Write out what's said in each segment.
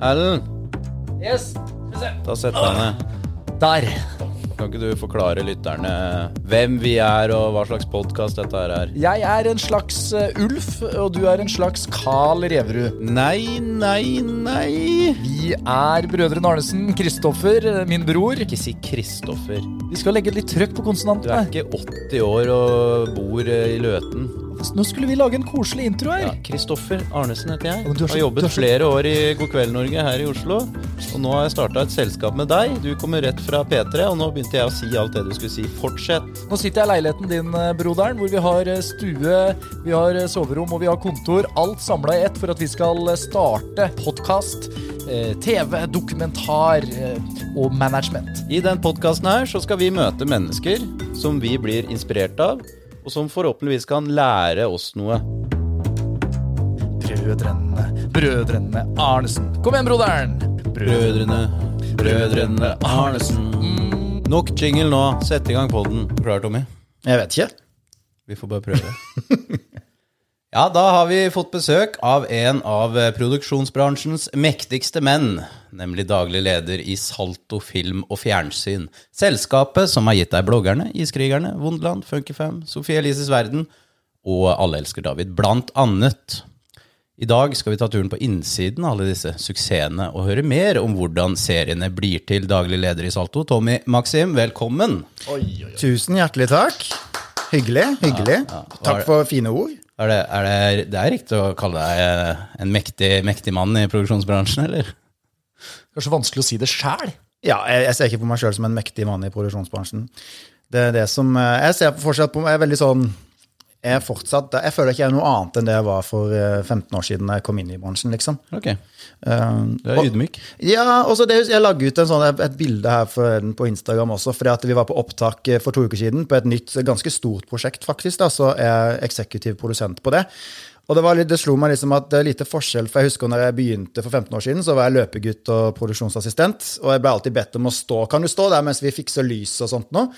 Erlend, Yes. ta sett jeg ned. Der. Kan ikke du forklare lytterne hvem vi er, og hva slags podkast dette her er? Jeg er en slags eh, Ulf, og du er en slags Carl Reverud. Nei, nei, nei. Vi er brødrene Arnesen. Kristoffer, eh, min bror. Ikke si Kristoffer. Vi skal legge litt trøkk på Du er ikke 80 år og bor eh, i Løten. Nå skulle vi lage en koselig intro her. Ja, Kristoffer Arnesen heter jeg. du så- har jobbet er flere år i God kveld Norge her i Oslo. Og nå har jeg starta et selskap med deg. Du kommer rett fra P3, og nå begynte jeg å si alt det du skulle si. Fortsett. Nå sitter jeg i leiligheten din, eh, broderen, hvor vi har eh, stue, vi har eh, soverom og vi har kontor. Alt samla i ett for at vi skal starte podkast, TV, dokumentar og management. I den podkasten her så skal vi møte mennesker som vi blir inspirert av, og som forhåpentligvis kan lære oss noe. Brødrene, brødrene Arnesen. Kom igjen, broderen! Brødrene, brødrene Arnesen. Nok jingle nå. Sett i gang podden. Klar, Tommy? Jeg vet ikke. Vi får bare prøve. Ja, da har vi fått besøk av en av produksjonsbransjens mektigste menn, nemlig daglig leder i Salto film og fjernsyn. Selskapet som har gitt deg bloggerne, Iskrigerne, Wunderland, Funkyfam, Sofie Elises verden og Alle elsker David, blant annet. I dag skal vi ta turen på innsiden av alle disse suksessene og høre mer om hvordan seriene blir til daglig leder i Salto. Tommy Maxim, velkommen. Tusen hjertelig takk. Hyggelig. hyggelig. Ja, ja. Takk for fine ord. Er det, er det, det er riktig å kalle deg eh, en mektig, mektig mann i produksjonsbransjen, eller? Kanskje vanskelig å si det sjæl. Ja, jeg, jeg ser ikke på meg sjøl som en mektig mann i produksjonsbransjen. Det er det som eh, Jeg ser fortsatt på meg er veldig sånn er fortsatt Jeg føler ikke jeg er noe annet enn det jeg var for eh, 15 år siden da jeg kom inn i bransjen, liksom. Ok, Um, du er ydmyk. Ja, Også det, jeg lagde ut en sånn, et bilde her for, på Instagram også, fordi at vi var på opptak eh, for to uker siden på et nytt, ganske stort prosjekt, faktisk. da, Så er jeg eksekutiv produsent på det. Og det, var litt, det slo meg liksom at det er lite forskjell, for jeg husker når jeg begynte for 15 år siden, så var jeg løpegutt og produksjonsassistent, og jeg ble alltid bedt om å stå. Kan du stå der mens vi fikser lys og sånt nå?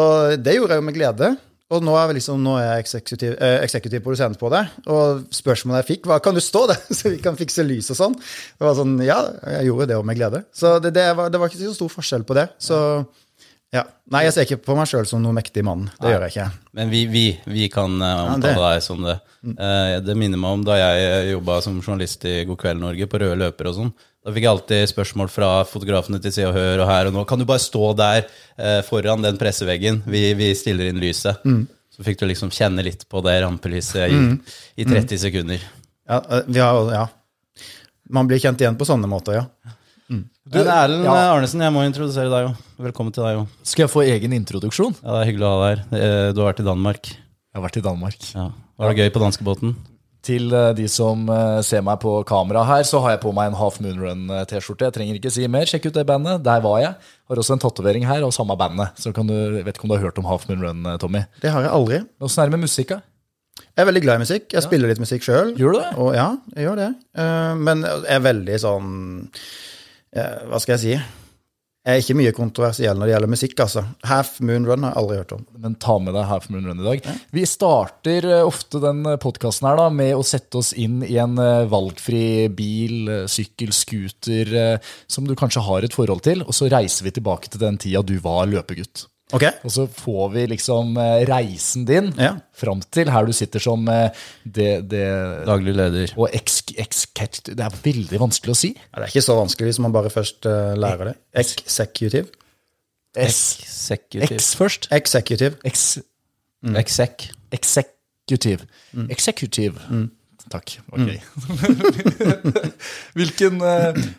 Og det gjorde jeg jo med glede. Og nå er, liksom, nå er jeg eksekutiv, eh, eksekutiv produsent på det. Og spørsmålet jeg fikk, var kan du stå der, så vi kan fikse lys og sånn. Det var sånn, Ja, jeg gjorde det òg med glede. Så det, det, var, det var ikke så stor forskjell på det. Så ja. Nei, jeg ser ikke på meg sjøl som noen mektig mann. Det gjør jeg ikke. Men vi, vi, vi kan eh, omtale ja, deg som det. Eh, det minner meg om da jeg jobba som journalist i God kveld Norge, på Røde løper og sånn. Da fikk jeg alltid spørsmål fra fotografene til Se og Hør og her og nå. Kan du bare stå der eh, foran den presseveggen? Vi, vi stiller inn lyset. Så fikk du liksom kjenne litt på det rampelyset i, i 30 sekunder. Ja, ja, ja. Man blir kjent igjen på sånne måter, ja. Men Erlend ja. Arnesen, jeg må introdusere deg òg. Velkommen til deg òg. Skal jeg få egen introduksjon? Ja, det er hyggelig å ha deg her. Eh, Du har vært i Danmark. Jeg har vært i Danmark. Ja. Var det gøy på danskebåten? Til eh, de som eh, ser meg på kamera her, så har jeg på meg en Half Moon Run-T-skjorte. Jeg trenger ikke si mer. Sjekk ut det bandet. Der var jeg. Har også en tatovering her av samme bandet. Så kan du, vet ikke om du har hørt om Half Moon Run, eh, Tommy. Det har jeg aldri. Åssen er det med musikk, da? Jeg er veldig glad i musikk. Jeg spiller litt musikk sjøl. Gjør du det? Og ja, jeg gjør det. Eh, Men jeg er veldig sånn eh, Hva skal jeg si? Jeg er ikke mye kontroversiell når det gjelder musikk, altså. Half Moon Run har jeg aldri hørt om. Men ta med deg Half Moon Run i dag. Vi starter eh, ofte den podkasten her da, med å sette oss inn i en eh, valgfri bil, eh, sykkel, scooter, eh, som du kanskje har et forhold til, og så reiser vi tilbake til den tida du var løpegutt. Ok? Og så får vi liksom eh, reisen din Ja. fram til her du sitter som eh, det, det Daglig leder. Og ex, ex, Det er veldig vanskelig å si. Ja, det er ikke så vanskelig hvis man bare først eh, lærer det. Executive. Executive. X først. Executive. Ex, Exec. executive. Executive. Takk. Ok. Hvilken,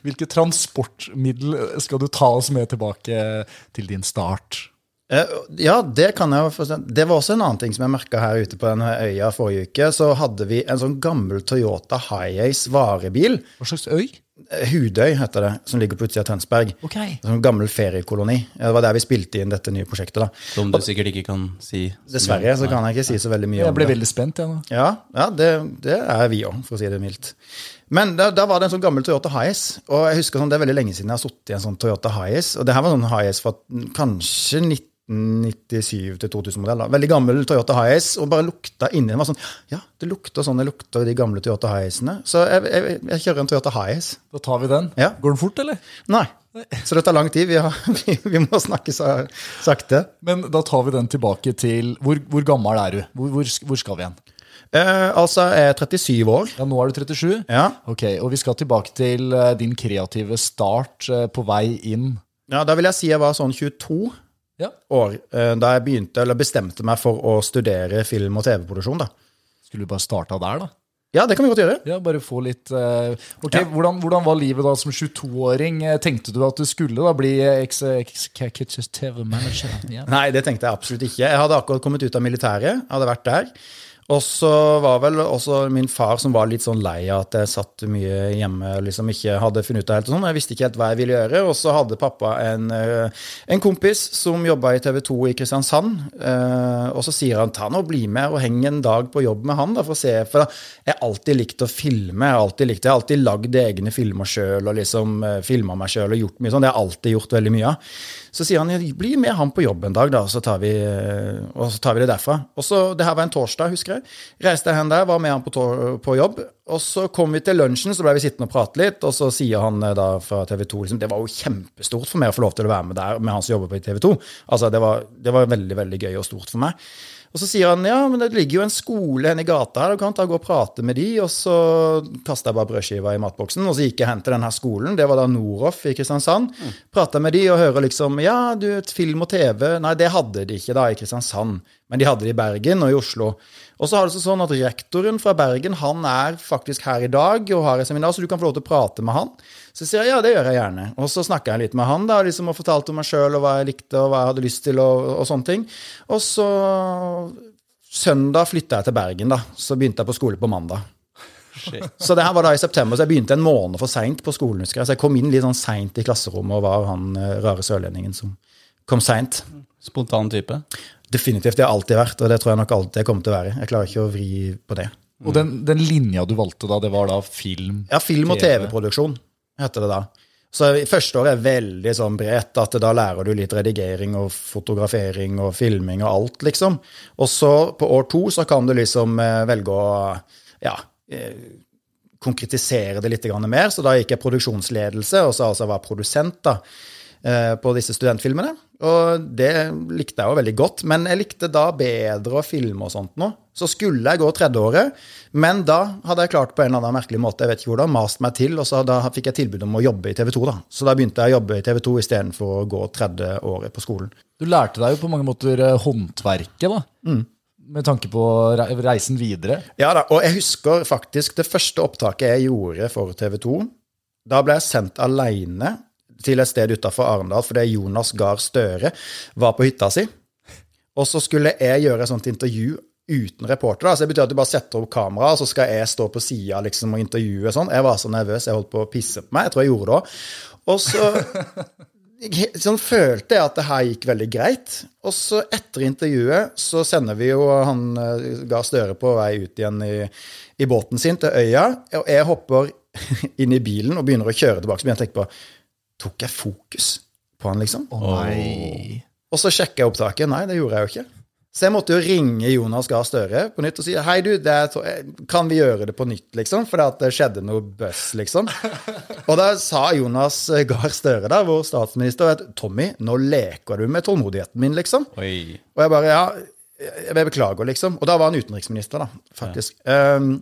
hvilket transportmiddel skal du ta oss med tilbake til din start? Eh, ja, det kan jeg forstå. Det var også en annen ting som jeg merka her ute på denne øya forrige uke. Så hadde vi en sånn gammel Toyota Hiace varebil. Hva slags øy? Eh, Hudøy heter det, som ligger på utsida av Tønsberg. Okay. En sånn gammel feriekoloni. Det var der vi spilte inn dette nye prosjektet. da. Som du sikkert ikke kan si? Dessverre så kan jeg ikke si så veldig mye om det. Jeg ble veldig spent, jeg ja, nå. Ja, ja det, det, er vi òg, for å si det mildt. Men da, da, var det en sånn gammel Toyota Hiace. Og jeg husker sånn, det er veldig lenge siden jeg har sittet i en sånn Toyota Hiace. Og det her var sånn Hiace fra kanskje 90 1997-2000-modell. Veldig gammel Toyota Hiace. Og bare lukta inni den var sånn Ja, det lukta sånn det lukta de gamle Toyota Hiacene. Så jeg, jeg, jeg, kjører en Toyota Hiace. Da tar vi den. Ja. Går den fort, eller? Nei. Så det tar lang tid. Vi, har, vi, vi må snakke så sakte. Men da tar vi den tilbake til Hvor, hvor gammel er du? Hvor, hvor, hvor skal vi igjen? Eh, altså, jeg er 37 år. Ja, Nå er du 37? Ja. Ok, Og vi skal tilbake til eh, din kreative start eh, på vei inn. Ja, Da vil jeg si jeg var sånn 22. Ja. år eh, da jeg begynte, eller bestemte meg for å studere film- og TV-produksjon. da. Skulle du bare starta der, da? Ja, det kan vi godt gjøre. Ja, Bare få litt Uh, Ok, Ja. hvordan, hvordan var livet da som 22-åring? Eh, Tenkte du at du skulle da bli TV-manager? Yeah. Nei, det tenkte jeg absolutt ikke. Jeg hadde akkurat kommet ut av militæret, hadde vært der. Og så var vel også min far som var litt sånn lei av at jeg satt mye hjemme og liksom ikke hadde funnet ut av helt sånn. Jeg visste ikke helt hva jeg ville gjøre. Og så hadde pappa en, eh, en kompis som jobba i TV 2 i Kristiansand. eh, Og så sier han ta nå bli med og heng en dag på jobb med han, da, for å se. For jeg har alltid likt å filme. Jeg har alltid likt. Jeg har alltid lagd egne filmer sjøl og liksom filma meg sjøl og gjort mye sånn. Det har jeg alltid gjort veldig mye av. Så sier han bli med han på jobb en dag, da, så tar vi, og så tar vi det derfra. Og så, Det her var en torsdag, husker jeg. Reiste jeg hen der, var med han på, på jobb. Og så kom vi til lunsjen, så ble vi sittende og prate litt. Og så sier han eh, da fra TV 2 liksom, Det var jo kjempestort for meg å få lov til å være med der med han som jobber på TV 2. Altså, det var, det var veldig, veldig gøy og stort for meg. Og så sier han ja, men det ligger jo en skole henne i gata her, du kan ta og gå og prate med de. Og så kasta jeg bare brødskiva i matboksen, og så gikk jeg hen til denne skolen. Det var da Noroff i Kristiansand. Prata med de og hører liksom ja, du, film og TV. Nei, det hadde de ikke da i Kristiansand, men de hadde det i Bergen og i Oslo. Og så har det sånn at rektoren fra Bergen han er faktisk her i dag og har et seminar, så du kan få lov til å prate med han. Så sier jeg ja, det gjør jeg gjerne. Og så snakker jeg litt med han da, liksom, og fortalte om meg sjøl og hva jeg likte og hva jeg hadde lyst til. og, og sånne ting. Og så søndag flytta jeg til Bergen, da. Så begynte jeg på skole på mandag. Shit. Så det her var da i september, så jeg begynte en måned for seint på skolen. husker jeg. Så jeg kom inn litt sånn seint i klasserommet og var han eh, rare sørlendingen som kom seint. Spontan type. Definitivt. Det har alltid vært, og det tror jeg nok alltid jeg kommer til å være. Jeg klarer ikke å vri på det. Og den, den linja du valgte da, det var da film? Ja, film- og TV. TV-produksjon heter det da. Så første år er veldig sånn bredt, at da lærer du litt redigering og fotografering og filming og alt, liksom. Og så på år to så kan du liksom eh, velge å ja, eh, konkretisere det litt mer. Så da gikk jeg produksjonsledelse, og så altså var produsent da, eh, på disse studentfilmene. Og det likte jeg jo veldig godt, men jeg likte da bedre å filme og sånt nå. Så skulle jeg gå tredjeåret, men da hadde jeg klart på en eller annen merkelig måte, jeg vet ikke hvordan, mast meg til, og så da fikk jeg tilbud om å jobbe i TV 2, da. Så da begynte jeg å jobbe i TV 2 istedenfor å gå tredje året på skolen. Du lærte deg jo på mange måter eh, håndverket, da. Med tanke på reisen videre. Ja da, og jeg husker faktisk det første opptaket jeg gjorde for TV 2. Da ble jeg sendt aleine til et sted utafor Arendal fordi Jonas Gahr Støre var på hytta si. Og så skulle jeg gjøre et sånt intervju uten reporter. da, så Det betyr at du bare setter opp kamera, og så skal jeg stå på sida liksom, og intervjue sånn. Jeg var så nervøs, jeg holdt på å pisse på meg. Jeg tror jeg gjorde det òg. Og så sånn følte jeg at det her gikk veldig greit. Og så etter intervjuet så sender vi jo han eh, Gahr Støre på vei ut igjen i, i båten sin til øya. Og jeg hopper inn i bilen og begynner å kjøre tilbake. Så begynner jeg å tenke på Tok jeg fokus på han, liksom? Å nei. Og så sjekka jeg opptaket. Nei, det gjorde jeg jo ikke. Så jeg måtte jo ringe Jonas Gahr Støre på nytt og si hei, du, det er, kan vi gjøre det på nytt, liksom? For det skjedde noe bøss, liksom. Og da sa Jonas Gahr Støre, da, vår statsminister, at Tommy, nå leker du med tålmodigheten min, liksom. Oi. Og jeg bare ja, jeg beklager, liksom. Og da var han utenriksminister, da, faktisk. Um,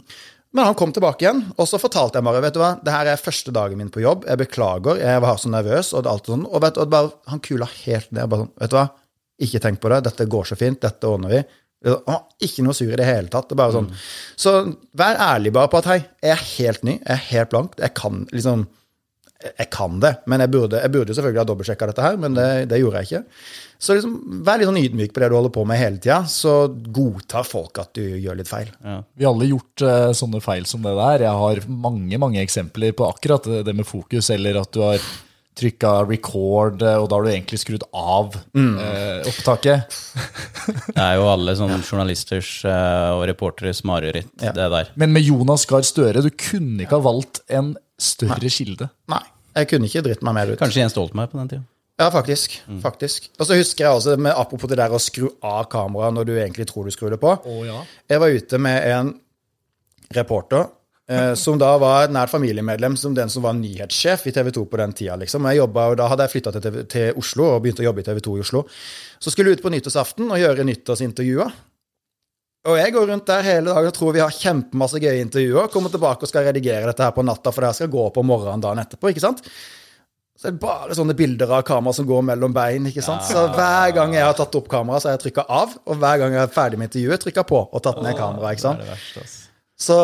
men han kom tilbake igjen, og så fortalte jeg bare vet du hva, det her er første dagen min på jobb. Jeg beklager, jeg var så nervøs. Og alt sånn, og, vet, og bare, han kula helt ned. bare sånn, vet du hva, Ikke tenk på det, dette går så fint, dette ordner vi. Han var ikke noe sur i det hele tatt. det er bare sånn. Så vær ærlig bare på at hei, jeg er helt ny, jeg er helt blank. Jeg kan liksom jeg kan det, men jeg burde, jeg burde selvfølgelig ha dobbeltsjekka dette her, men det, det gjorde jeg ikke. Så liksom, vær litt sånn ydmyk på det du holder på med hele tida, så godtar folk at du gjør litt feil. Vi har alle gjort uh, sånne feil som det der. Jeg har mange mange eksempler på akkurat det, med fokus, eller at du har trykka record, eh, og da har du egentlig skrudd av eh, opptaket. Det er jo alle sånne journalisters eh, og reporteres mareritt, Ja. det der. Men med Jonas Gahr Støre, du kunne ikke ha valgt en større kilde. Nei, jeg kunne ikke dritt meg mer ut. Kanskje Jens Stoltenberg på den tida. Ja, faktisk. faktisk. Og så husker jeg også, med, apropos det der å skru av kameraet når du egentlig tror du skrur det på. Å ja. Jeg var ute med en reporter eh, som da var et nært familiemedlem som den som var nyhetssjef i TV 2 på den tida. Liksom. Jeg jobbet, og Da hadde jeg flytta til, til Oslo og begynte å jobbe i TV 2 i Oslo. Så skulle jeg ut på nyttårsaften og gjøre nyttårsintervjuer. Og jeg går rundt der hele dagen og tror vi har kjempemasse gøye intervjuer. Kommer tilbake og skal redigere dette her på natta, for det her skal gå på morgenen dagen etterpå. ikke sant? Så det er bare sånne bilder av kamera som går mellom bein. ikke sant? Så hver gang jeg har tatt opp kamera, så har jeg trykka av. Og hver gang jeg er ferdig med intervjuet, trykka på og tatt ned kameraet. ikke Det sant? er det verste, ass. Så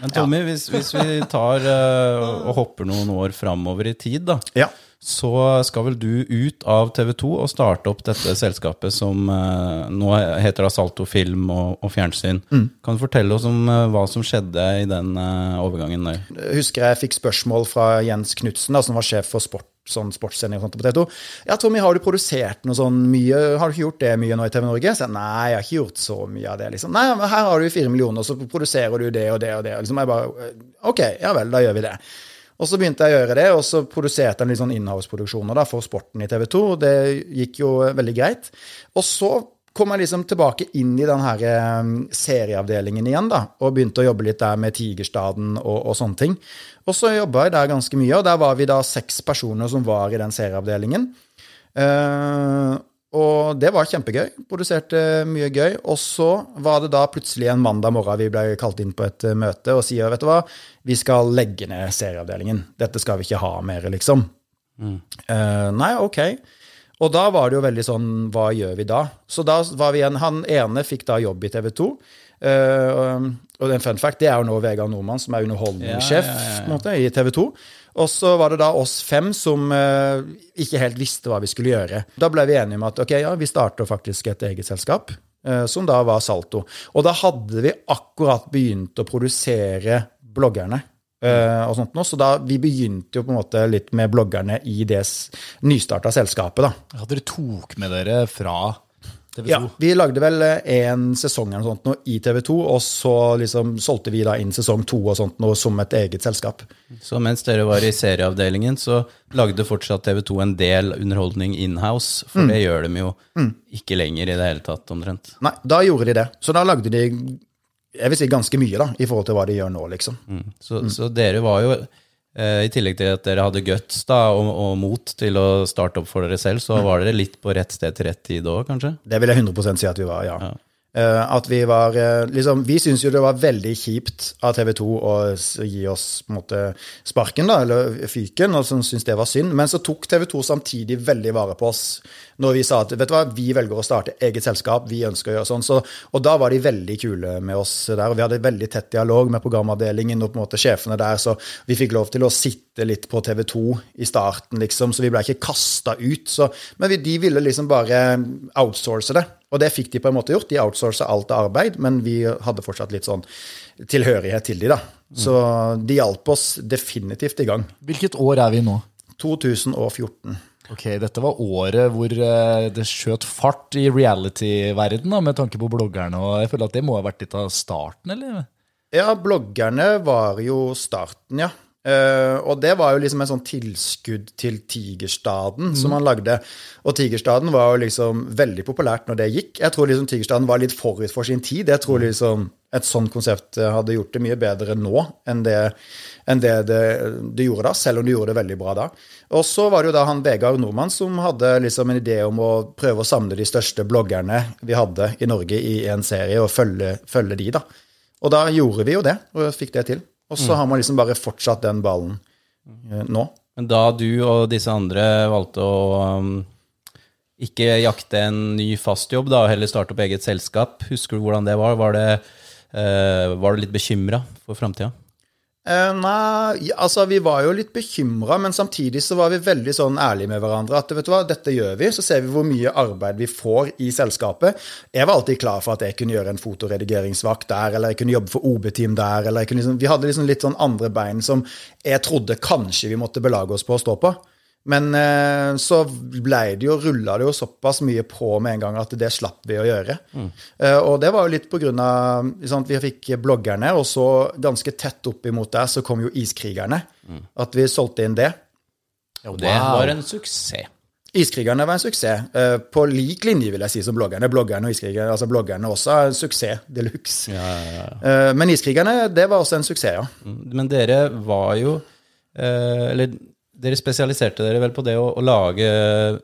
Men Tommy, hvis, hvis vi tar uh, og hopper noen år framover i tid, da, ja. Så skal vel du ut av TV 2 og starte opp dette selskapet som eh, nå heter da Salto Film og, og Fjernsyn. Kan du fortelle oss om eh, hva som skjedde i den eh, overgangen der? Jeg husker jeg fikk spørsmål fra Jens Knutsen, som var sjef for sport, sånn sportssending og sånt på TV 2. Ja, Tommy, har du produsert noe sånn mye? Har du ikke gjort det mye nå i TV Norge? Så jeg, nei, jeg har ikke gjort så mye av det, liksom. Nei, men her har du fire millioner, så produserer du det og det og det. Liksom jeg bare, ok, ja vel, da gjør vi det. Og så begynte jeg å gjøre det, og så produserte jeg litt sånn innhavsproduksjoner da, for sporten i TV 2. og Det gikk jo veldig greit. Og så kom jeg liksom tilbake inn i den her eh, serieavdelingen igjen, da, og begynte å jobbe litt der med Tigerstaden og, og sånne ting. Og så jobba jeg der ganske mye, og der var vi da seks personer som var i den serieavdelingen. Eh, og det var kjempegøy. Produserte mye gøy. Og så var det da plutselig en mandag morgen vi ble kalt inn på et eh, møte og sier, vet du hva, vi skal legge ned serieavdelingen. Dette skal vi ikke ha mer, liksom. Eh, nei, ok. Og da var det jo veldig sånn, hva gjør vi da? Så da var vi en, han ene fikk da jobb i TV 2. Eh, og, en fun fact, det er jo nå Vegard Nordmann, som er underholdningssjef Ja, ja, i TV 2. Og så var det da oss fem som uh, ikke helt visste hva vi skulle gjøre. Da ble vi enige om at ok, ja, vi starter faktisk et eget selskap, uh, som da var Salto. Og da hadde vi akkurat begynt å produsere bloggerne. Uh, og sånt nå, Så da, vi begynte jo på en måte litt med bloggerne i det nystarta selskapet. da. Ja, dere tok med dere fra TV 2. Ja, Vi lagde vel én sesong eller sånt nå i TV 2, og så liksom solgte vi da inn sesong to og sånt nå som et eget selskap. Så mens dere var i serieavdelingen, så lagde fortsatt TV 2 en del underholdning inhouse, for det gjør de jo ikke lenger i det hele tatt, omtrent. Nei, da gjorde de det. Så da lagde de jeg vil si ganske mye da, i forhold til hva de gjør nå, liksom. Mm. Så, så dere var jo, eh, i tillegg til at dere hadde guts da, og, og mot til å starte opp for dere selv, så var dere litt på rett sted til rett tid òg, kanskje? Det vil jeg 100 si at vi var, ja. Eh, at vi var eh, liksom, Vi syntes jo det var veldig kjipt av TV 2 å gi oss måte sparken, da, eller fyken, og så syntes det var synd. Men så tok TV 2 samtidig veldig vare på oss når vi sa at vet du hva, vi velger å starte eget selskap, vi ønsker å gjøre sånn. Så, og da var de veldig kule med oss der, og vi hadde veldig tett dialog med programavdelingen og på en måte sjefene der, så vi fikk lov til å sitte litt på TV 2 i starten, liksom, så vi ble ikke kasta ut. Så, men vi, de ville liksom bare outsource det. Og det fikk de på en måte gjort. De outsourca alt av arbeid, men vi hadde fortsatt litt sånn tilhørighet til de da. Så de hjalp oss definitivt i gang. Hvilket år er vi nå? 2014. Ok, Dette var året hvor eh, det skjøt fart i reality-verden med tanke på bloggerne. og jeg føler at Det må ha vært litt av starten, eller? Ja, bloggerne var jo starten, ja. Uh, og det var jo liksom en sånn tilskudd til Tigerstaden som han lagde. Og Tigerstaden var jo liksom veldig populært når det gikk. Jeg tror liksom Tigerstaden var litt forut for sin tid. Jeg tror liksom et sånt konsept eh, hadde gjort det mye bedre nå enn det, enn det, det det gjorde da, selv om det gjorde det veldig bra da. Og så var det jo da han Vegard Nordmann som hadde liksom en idé om å prøve å samle de største bloggerne vi hadde i Norge i en serie, og følge, følge de, da. Og da gjorde vi jo det, og fikk det til. Og så har man liksom bare fortsatt den ballen eh, nå. Men da du og disse andre valgte å um, ikke jakte en ny fast jobb, da, og heller starte opp eget selskap, husker du hvordan det var? Var, det, uh, var du litt bekymra for framtida? Eh, nei, altså vi var jo litt bekymra, men samtidig så var vi veldig sånn ærlige med hverandre. At vet du hva, dette gjør vi, så ser vi hvor mye arbeid vi får i selskapet. Jeg var alltid klar for at jeg kunne gjøre en fotoredigeringsvakt der, eller jeg kunne jobbe for OB-team der. eller jeg kunne liksom, Vi hadde liksom litt sånn andre bein som jeg trodde kanskje vi måtte belage oss på å stå på. Men eh, så ble det jo, rulla det jo såpass mye på med en gang at det slapp vi å gjøre. Eh, og det var jo litt på grunn av at vi fikk bloggerne, og så ganske tett opp imot der så kom jo Iskrigerne. At vi solgte inn det. Og det var en suksess. Iskrigerne var en suksess. eh, På lik linje, vil jeg si, som bloggerne. Bloggerne og iskrigerne, altså bloggerne også er en suksess de luxe. Eh, Men Iskrigerne, det var også en suksess, ja. Men dere var jo eh, Eller dere spesialiserte dere vel på det å, å lage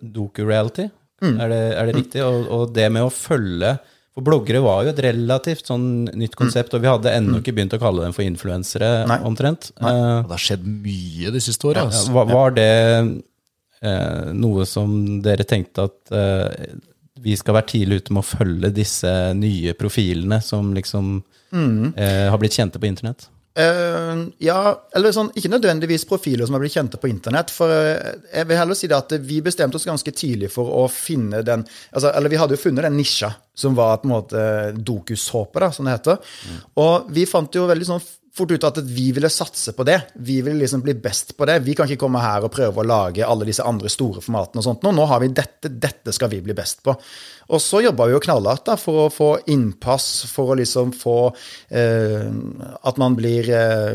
doku-reality? Er, det, er det riktig? Og, og det med å følge For bloggere var jo et relativt sånn nytt konsept, og vi hadde ennå ikke begynt å kalle dem for influensere, omtrent. Nei. Og det har skjedd mye de siste åra. Ja, var, var det eh, noe som dere tenkte at eh, vi skal være tidlig ute med å følge disse nye profilene som liksom eh, har blitt kjente på internett? Eh, ja, eller sånn, ikke nødvendigvis profiler som har blitt kjente på internett. For uh, jeg vil heller si det at vi bestemte oss ganske tidlig for å finne den altså, Eller vi hadde jo funnet den nisja som var på en måte dokusåpe, da, som det heter. Og vi fant jo veldig sånn fort ut at vi ville satse på det. Vi ville liksom bli best på det. Vi kan ikke komme her og prøve å lage alle disse andre store formatene og sånt. Nå, har vi dette, dette skal vi bli best på. Og så jobba vi jo knallhardt da, for å få innpass, for å liksom få eh, At man blir eh,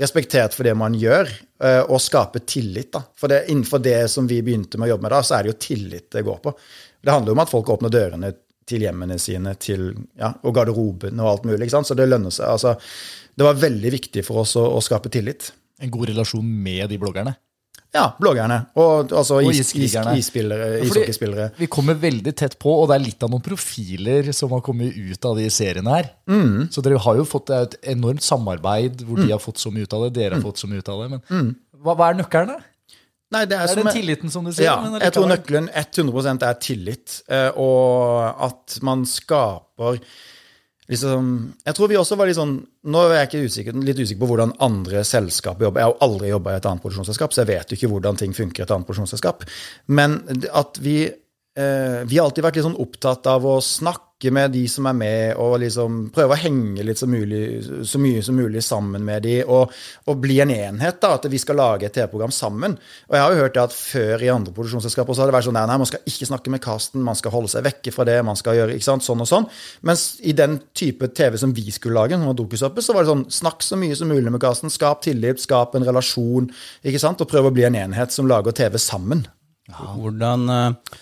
respektert for det man gjør, eh, og skape tillit. da. For det, innenfor det som vi begynte med å jobbe med da, så er det jo tillit det går på. Det handler jo om at folk åpner dørene til hjemmene sine, til, ja, og garderoben og alt mulig. Så det lønner seg. altså det var veldig viktig for oss å, å skape tillit. En god relasjon med de bloggerne. Ja, bloggerne. Og altså Og is, is, ishockeyspillere. Vi kommer veldig tett på, og det er litt av noen profiler som har kommet ut av de seriene her. Mm. Så dere har jo fått et enormt samarbeid hvor de har fått så mye ut av det, dere har fått så mye ut av det. Men hva, hva er nøkkelen, da? Nei, det er, Det er som den tilliten, som du sier. Ja, jeg tror nøkkelen 100% er tillit, eh, og at man skaper liksom Jeg tror vi også var litt sånn Nå er jeg ikke usikker, litt usikker på hvordan andre selskaper jobber. Jeg har jo aldri jobba i et annet produksjonsselskap, så jeg vet jo ikke hvordan ting funker i et annet produksjonsselskap. Men at vi Vi har alltid vært litt sånn opptatt av å snakke med de som er med, og liksom prøve å henge litt så, mulig, så mye som mulig sammen med de, og, og bli en enhet. da, At vi skal lage et TV-program sammen. Og jeg har jo hørt det at før i andre produksjonsselskaper så har det vært sånn nei, nei, man skal ikke snakke med casten, man skal holde seg vekke fra det, man skal gjøre ikke sant, sånn og sånn. Mens i den type TV som vi skulle lage, som var Dokusoppe, så var det sånn snakk så mye som mulig med casten, skap tillit, skap en relasjon, ikke sant, og prøv å bli en enhet som lager TV sammen. Hvordan, eh,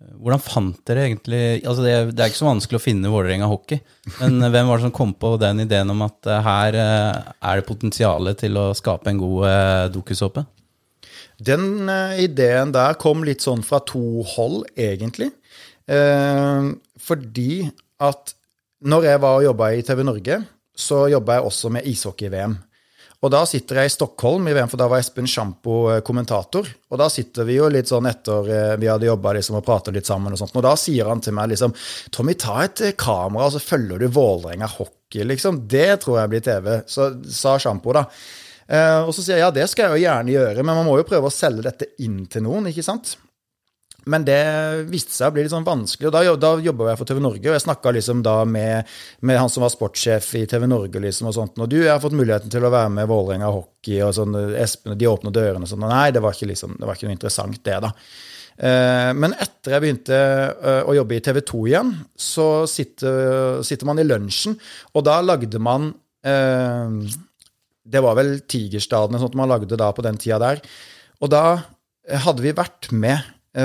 hvordan fant dere egentlig altså det, det er ikke så vanskelig å finne Vålerenga hockey, men hvem var det som kom på den ideen om at eh, her eh, er det potensial til å skape en god eh, dokusåpe? Den ideen der kom litt sånn fra to hold, egentlig. Eh, fordi at når jeg var og jobba i TV Norge, så jobba jeg også med ishockey-VM. Og da sitter jeg i Stockholm i VM, for da var Espen Sjampo kommentator. Og da sitter vi jo litt sånn etter eh, vi hadde jobba liksom, og pratet litt sammen, og sånt. Og da sier han til meg liksom Tommy, ta et eh, kamera, og så følger du Vålerenga hockey, liksom. Det tror jeg blir TV. Så sa Sjampo, da. Eh, og så sier jeg ja, det skal jeg jo gjerne gjøre, men man må jo prøve å selge dette inn til noen, ikke sant? Men det viste seg å bli litt sånn vanskelig. og Da, da jobba jeg for TV Norge, og jeg snakka liksom med, med, han som var sportssjef i TV Norge. liksom og sånt, og du, jeg har fått muligheten til å være med Vålerenga hockey, og sånn, Espen, de åpner dørene og sånn. Nei, det var ikke, liksom, det var ikke noe interessant, det, da. Eh, Men etter jeg begynte eh, å jobbe i TV 2 igjen, så sitter, sitter man i lunsjen, og da lagde man eh, Det var vel Tigerstaden sånt man lagde da på den tida der. Og da hadde vi vært med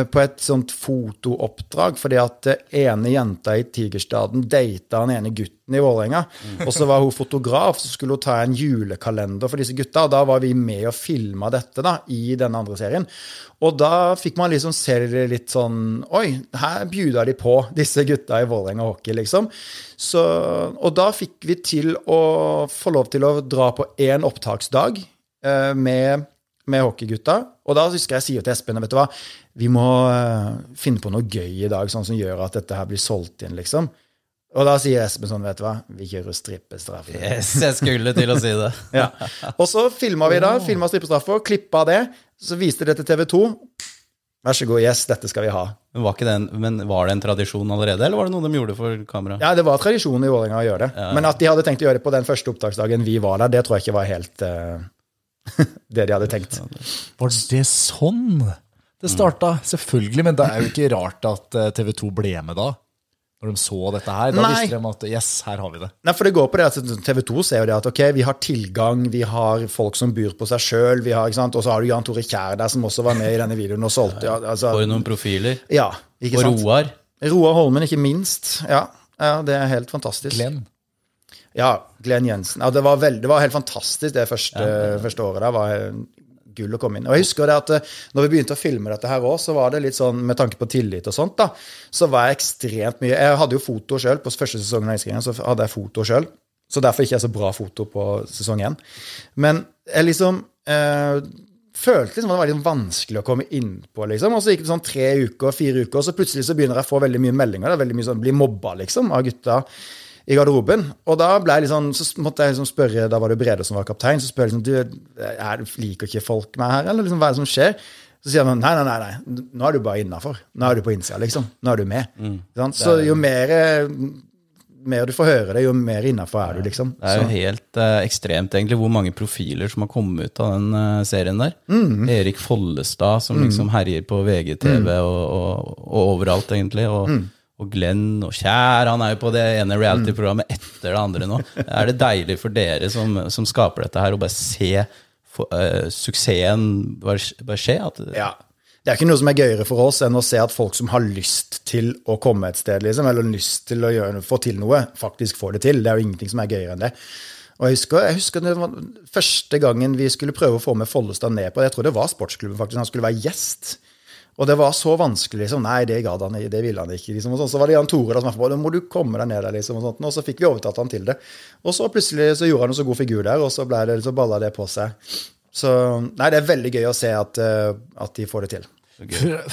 på et sånt fotooppdrag, fordi at eh, ene jenta i Tigerstaden data den ene gutten i Vålerenga. Og så var hun fotograf, så skulle hun ta en julekalender for disse gutta. Og da var vi med og filma dette da, i denne andre serien. Og da fikk man liksom se det litt sånn Oi, her bjuda de på, disse gutta i Vålerenga hockey, liksom. Så, og da fikk vi til å få lov til å dra på én opptaksdag eh, med med hockeygutta. Og da husker jeg sier til Espen vet du hva, vi må eh, finne på noe gøy i dag, sånn som gjør at dette her blir solgt inn, liksom. Og da sier Espen sånn, vet du hva, vi kjører strippestraffe. Yes, jeg skulle til å si det. Ja. Og så filma vi da, filma strippestraffa, klippa det, så viste det til TV 2. Vær så god, yes, dette skal vi ha. Men var, den, men var det en tradisjon allerede, eller var det noe de gjorde for kamera? Ja, det var tradisjon i Vålerenga å gjøre det. Men at de hadde tenkt å gjøre det på den første opptaksdagen vi var der, det tror jeg ikke var helt eh, det de hadde tenkt. Var det sånn det starta? Selvfølgelig, men det er jo ikke rart at TV 2 ble med da. når de så dette her? Da Nei. visste de at yes, her har vi det. Nei, for det går på det at TV 2 ser jo det at ok, vi har tilgang, vi har folk som byr på seg sjøl, og så har du Jan Tore Kjær der som også var med i denne videoen og solgte. Ja, altså, For noen profiler. ja ikke Og sant? Roar. Roar Holmen, ikke minst. Ja, ja, det er helt fantastisk. Glenn. Ja, Glenn Jensen. Ja, det, var veld, det var helt fantastisk det første, første året Det var eh, gull å komme inn. Og jeg husker det at eh, når vi begynte å filme dette her òg, så var det litt sånn med tanke på tillit og sånt, da, så var jeg ekstremt mye Jeg hadde jo foto sjøl på første sesongen av iskringen så hadde jeg foto sjøl. Så derfor ikke jeg så bra foto på sesong én. Men jeg liksom eh, følte liksom at det var litt vanskelig å komme inn på, liksom. Og så gikk det sånn tre uker, fire uker, og så plutselig så begynner jeg å få veldig mye meldinger. Er veldig mye sånn, Bli mobba, liksom, av gutta i garderoben. Og da ble jeg sånn, så måtte jeg liksom spørre, da var det Brede som var kaptein, så spør jeg liksom du, er, liker ikke folk meg her, eller liksom, hva er det som skjer? Så sier han nei, nei, nei, nei, nå er du bare innafor. Nå er du på innsida, liksom. Nå er du med. Sant? Så jo mer, mer du får høre det, jo mer innafor er du, liksom. Det er jo helt uh, ekstremt egentlig hvor mange profiler som har kommet ut av den uh, serien der. Mm. Erik Follestad som liksom herjer på VGTV og, og, og overalt, egentlig. Og, Mm. Og Glenn og Kjær, han er jo på det ene reality-programmet etter det andre nå. Er det deilig for dere som, som skaper dette her, å bare se for, uh, suksessen bare, bare skje? At, Ja. Det er ikke noe som er gøyere for oss enn å se at folk som har lyst til å komme et sted, liksom, eller lyst til å gjøre, få til noe, faktisk får det til. Det er jo ingenting som er gøyere enn det. Og jeg husker, jeg husker var første gangen vi skulle prøve å få med Follestad ned på det, jeg tror det var sportsklubben faktisk, han skulle være gjest. Og det var så vanskelig. liksom, Nei, det gadd han det ville han ikke. liksom. Så var det Jan Tore som var da må du komme deg ned der, liksom, og. Og så fikk vi overtatt han til det. Og så plutselig så gjorde han en så god figur der, og så ble det, så balla det på seg. Så nei, det er veldig gøy å se at, eh, at de får det til.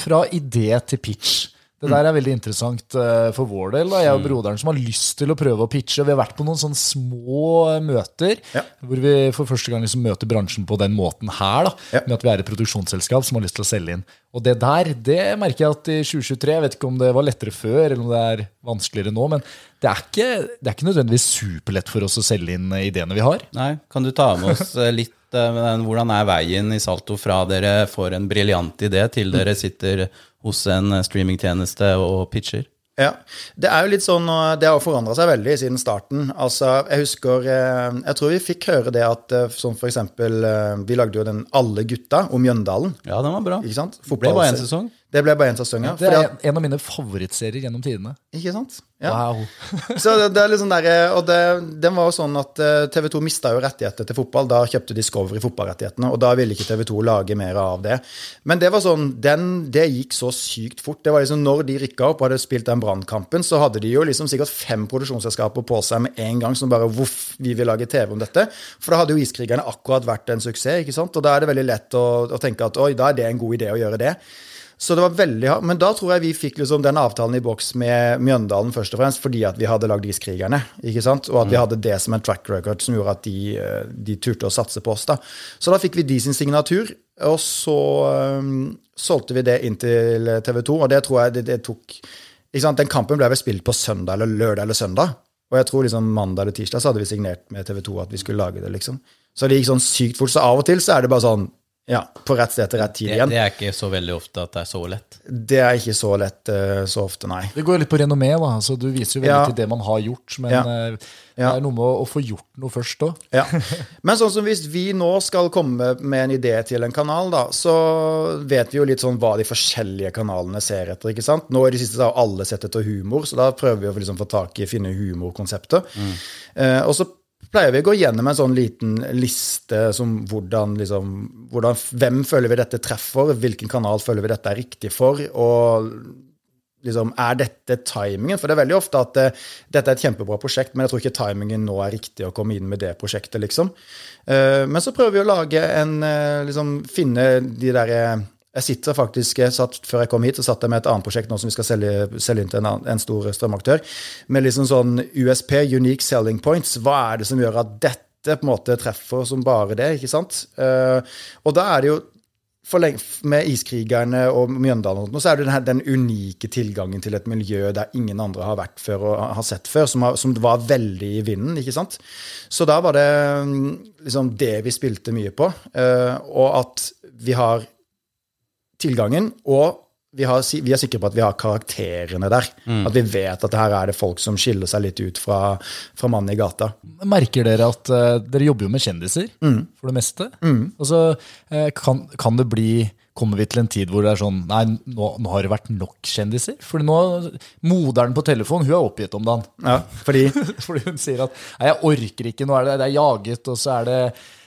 Fra idé til pitch. Det der er veldig interessant eh, for vår del. Da. Jeg og broderen som har lyst til å prøve å pitche. Vi har vært på noen sånne små eh, møter Ja. hvor vi for første gang liksom møter bransjen på den måten her. Da, Ja. Med at vi er et produksjonsselskap som har lyst til å selge inn. Og det der, det merker jeg at i 2023 Jeg vet ikke om det var lettere før eller om det er vanskeligere nå, men det er ikke, det er ikke nødvendigvis superlett for oss å selge inn eh, ideene vi har. Nei, kan du ta med oss litt hvordan er veien i Salto fra dere får en briljant idé til dere sitter hos en eh, streamingtjeneste og pitcher? Ja, Det er jo litt sånn, og det har forandra seg veldig siden starten. Altså, Jeg husker, eh, jeg tror vi fikk høre det at eh, som for eksempel eh, Vi lagde jo den Alle gutta om Mjøndalen. Ja, den var bra. ikke sant? Det ble bare én sesong. Det ble bare én sesong, ja. Det er at, en av mine favorittserier gjennom tidene. ikke sant? Ja. Wow. Så det, det er sånn der, og det, den var jo sånn at TV 2 mista jo rettigheter til fotball. Da kjøpte Discovery fotballrettighetene, og da ville ikke TV 2 lage mer av det. Men det var sånn, den, det gikk så sykt fort. Det var liksom Når de rykka opp og hadde spilt den brannkampen, så hadde de jo liksom sikkert fem produksjonsselskaper på seg med en gang som bare Voff, vi vil lage TV om dette. For da hadde jo Iskrigerne akkurat vært en suksess, ikke sant? Og da er det veldig lett å, å tenke at oi, da er det en god idé å gjøre det. Så det var veldig hardt. Men da tror jeg vi fikk liksom den avtalen i boks med Mjøndalen først og fremst fordi at vi hadde lagd Iskrigerne. ikke sant? Og at vi hadde det som en track record som gjorde at de, eh, de turte å satse på oss. da. Så da fikk vi de sin signatur, og så um, solgte vi det inn til TV 2, og det tror jeg det, det tok? Den kampen ble vel spilt på søndag eller lørdag eller søndag. Og jeg tror liksom mandag eller tirsdag så hadde vi signert med TV 2 at vi skulle lage det. liksom. Så det gikk sånn sykt fort. Så av og til så er det bare sånn ja, på rett sted til rett tid igjen. det er ikke så veldig ofte at det er så lett. Det er ikke så lett eh, så ofte, nei. Det går litt på renommé, da. Så du viser jo veldig Ja. til det man har gjort. Men Ja. eh, det er noe med å, å få gjort noe først òg. Ja. Men sånn som hvis vi nå skal komme med en idé til en kanal, da, så vet vi jo litt sånn hva de forskjellige kanalene ser etter. ikke sant? Nå i det siste så har alle sett etter humor, så da prøver vi å liksom få tak i finne humorkonsepter. Eh, og så pleier vi å gå gjennom en sånn liten liste som hvordan liksom hvordan, Hvem føler vi dette treffer? Hvilken kanal føler vi dette er riktig for? Og liksom, er dette timingen? For det er veldig ofte at eh, dette er et kjempebra prosjekt, men jeg tror ikke timingen nå er riktig å komme inn med det prosjektet, liksom. Uh, men så prøver vi å lage en uh, liksom finne de derre jeg sitter faktisk, jeg satt, Før jeg kom hit, så satt jeg med et annet prosjekt nå som vi skal selge, selge inn til en, annen, en stor strømaktør. Med liksom sånn USP, Unique Selling Points. Hva er det som gjør at dette på en måte treffer som bare det? ikke sant? Uh, og da er det jo for lenge, med iskrigerne og Mjøndalen, og så er det den, den unike tilgangen til et miljø der ingen andre har vært før og har sett før, som, har, som var veldig i vinden. ikke sant? Så da var det mm, liksom det vi spilte mye på. eh, og at vi har tilgangen og vi, har, vi er sikre på at vi har karakterene der. At vi vet at her er det folk som skiller seg litt ut fra, fra mannen i gata. Merker dere at uh, dere jobber jo med kjendiser Mm. for det meste? Og så uh, kan, kan det bli Kommer vi til en tid hvor det er sånn Nei, nå, nå har det vært nok kjendiser? Fordi nå Moderen på telefon, hun er oppgitt om dagen. Ja, fordi Fordi hun sier at Nei, jeg orker ikke, nå er det, det er jaget, og så er det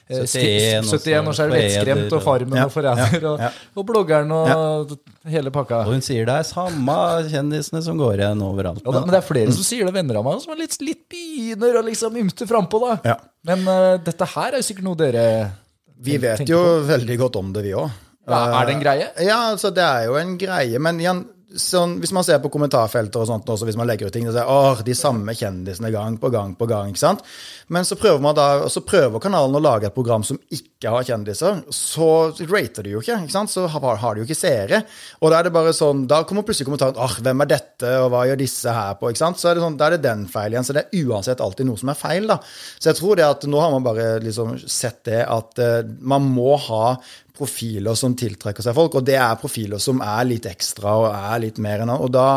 71, og så 71, og så er det Lettskremt Forræder, og Farmen Ja, og Forræder ja, og, ja. og bloggeren og hele pakka. Og hun sier det er samme kjendisene som går igjen overalt. Ja, da, men det er flere som sier det, venner av meg, som er litt, litt begynner å liksom ymte frampå. da. Ja. Men uh, dette her er jo sikkert noe dere vi vet jo på. veldig godt om det, vi òg. Ja, er det en greie? Ja, altså det er jo en greie, men igjen, sånn, hvis man ser på kommentarfelter og sånt også, hvis man legger ut ting, så er åh, de samme kjendisene gang på gang på gang, ikke sant? Men så prøver man da, så prøver kanalen å lage et program som ikke har kjendiser, så rater de jo ikke, ikke sant? Så har, har de jo ikke seere. Og da er det bare sånn, da kommer plutselig kommentaren, åh, hvem er dette, og hva gjør disse her på, ikke sant? Så er det sånn, da er det den feil igjen, så det er uansett alltid noe som er feil, da. Så jeg tror det at nå har man bare liksom sett det at uh, man må ha profiler som tiltrekker seg folk, og det er profiler som er litt ekstra og er litt mer enn Og da,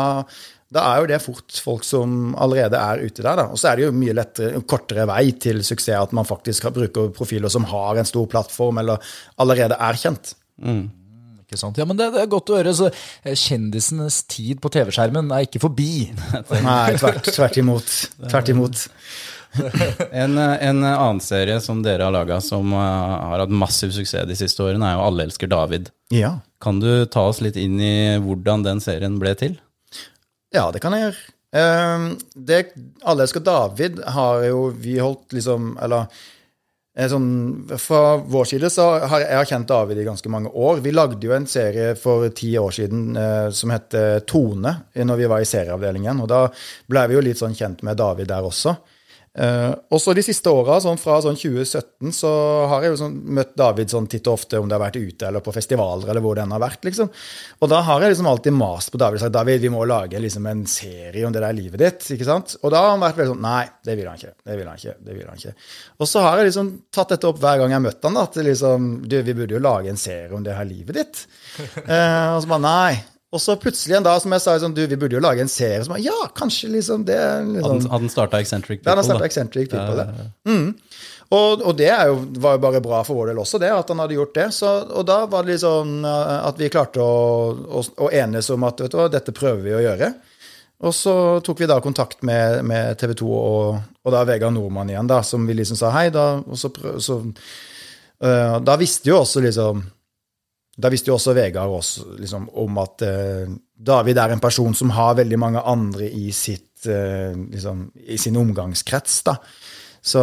da er jo det fort folk som allerede er ute der, da. Og så er det jo mye lettere, kortere vei til suksess at man faktisk bruker profiler som har en stor plattform, eller allerede er kjent. Ikke sant? Ja, men det, det er godt å høre. Så eh, kjendisenes tid på TV-skjermen er ikke forbi. Nei, tvert, tvert imot. Tvert imot. En, eh, en annen serie som dere har laga som eh, har hatt massiv suksess de siste årene, er jo Alle elsker David. Ja. Kan du ta oss litt inn i hvordan den serien ble til? Ja, det kan jeg gjøre. Ehm, det, Alle elsker David har jo vi holdt liksom Eller eh, sånn, fra vår side så har jeg kjent David i ganske mange år. Vi lagde jo en serie for ti år siden eh, som het Tone, når vi var i serieavdelingen. Og da ble vi jo litt sånn kjent med David der også. Eh, og så de siste åra, sånn fra sånn 2017, så har jeg jo sånn møtt David sånn titt og ofte om det har vært ute eller på festivaler eller hvor den har vært. liksom. Og da har jeg liksom alltid mast på David og sagt David, vi må lage liksom en serie om det der livet ditt. ikke sant? Og da har han vært veldig sånn Nei, det vil han ikke. Det vil han ikke. det vil han ikke. Og så har jeg liksom tatt dette opp hver gang jeg har møtt han da, at liksom, du, vi burde jo lage en serie om det her livet ditt. Uh, og så bare nei. Og så plutselig en dag som jeg sa sånn, du, vi burde jo lage en serie. som ja, kanskje liksom det liksom, Hadde den starta Eccentric ja, People? startet da? Eccentric People, det. Mm. Og, og det er jo, var jo bare bra for vår del også, det, at han hadde gjort det. Så, og da var det sånn uh, at vi klarte å, å, å enes om at vet du hva, dette prøver vi å gjøre. Og så tok vi da kontakt med, med TV 2 og, og da Vegard Nordmann igjen, da, som vi liksom sa hei. Da, og så, så uh, Da visste jo også liksom da visste jo også Vegard også, liksom, om at eh, David er en person som har veldig mange andre i, sitt, eh, liksom, i sin omgangskrets. da. Så,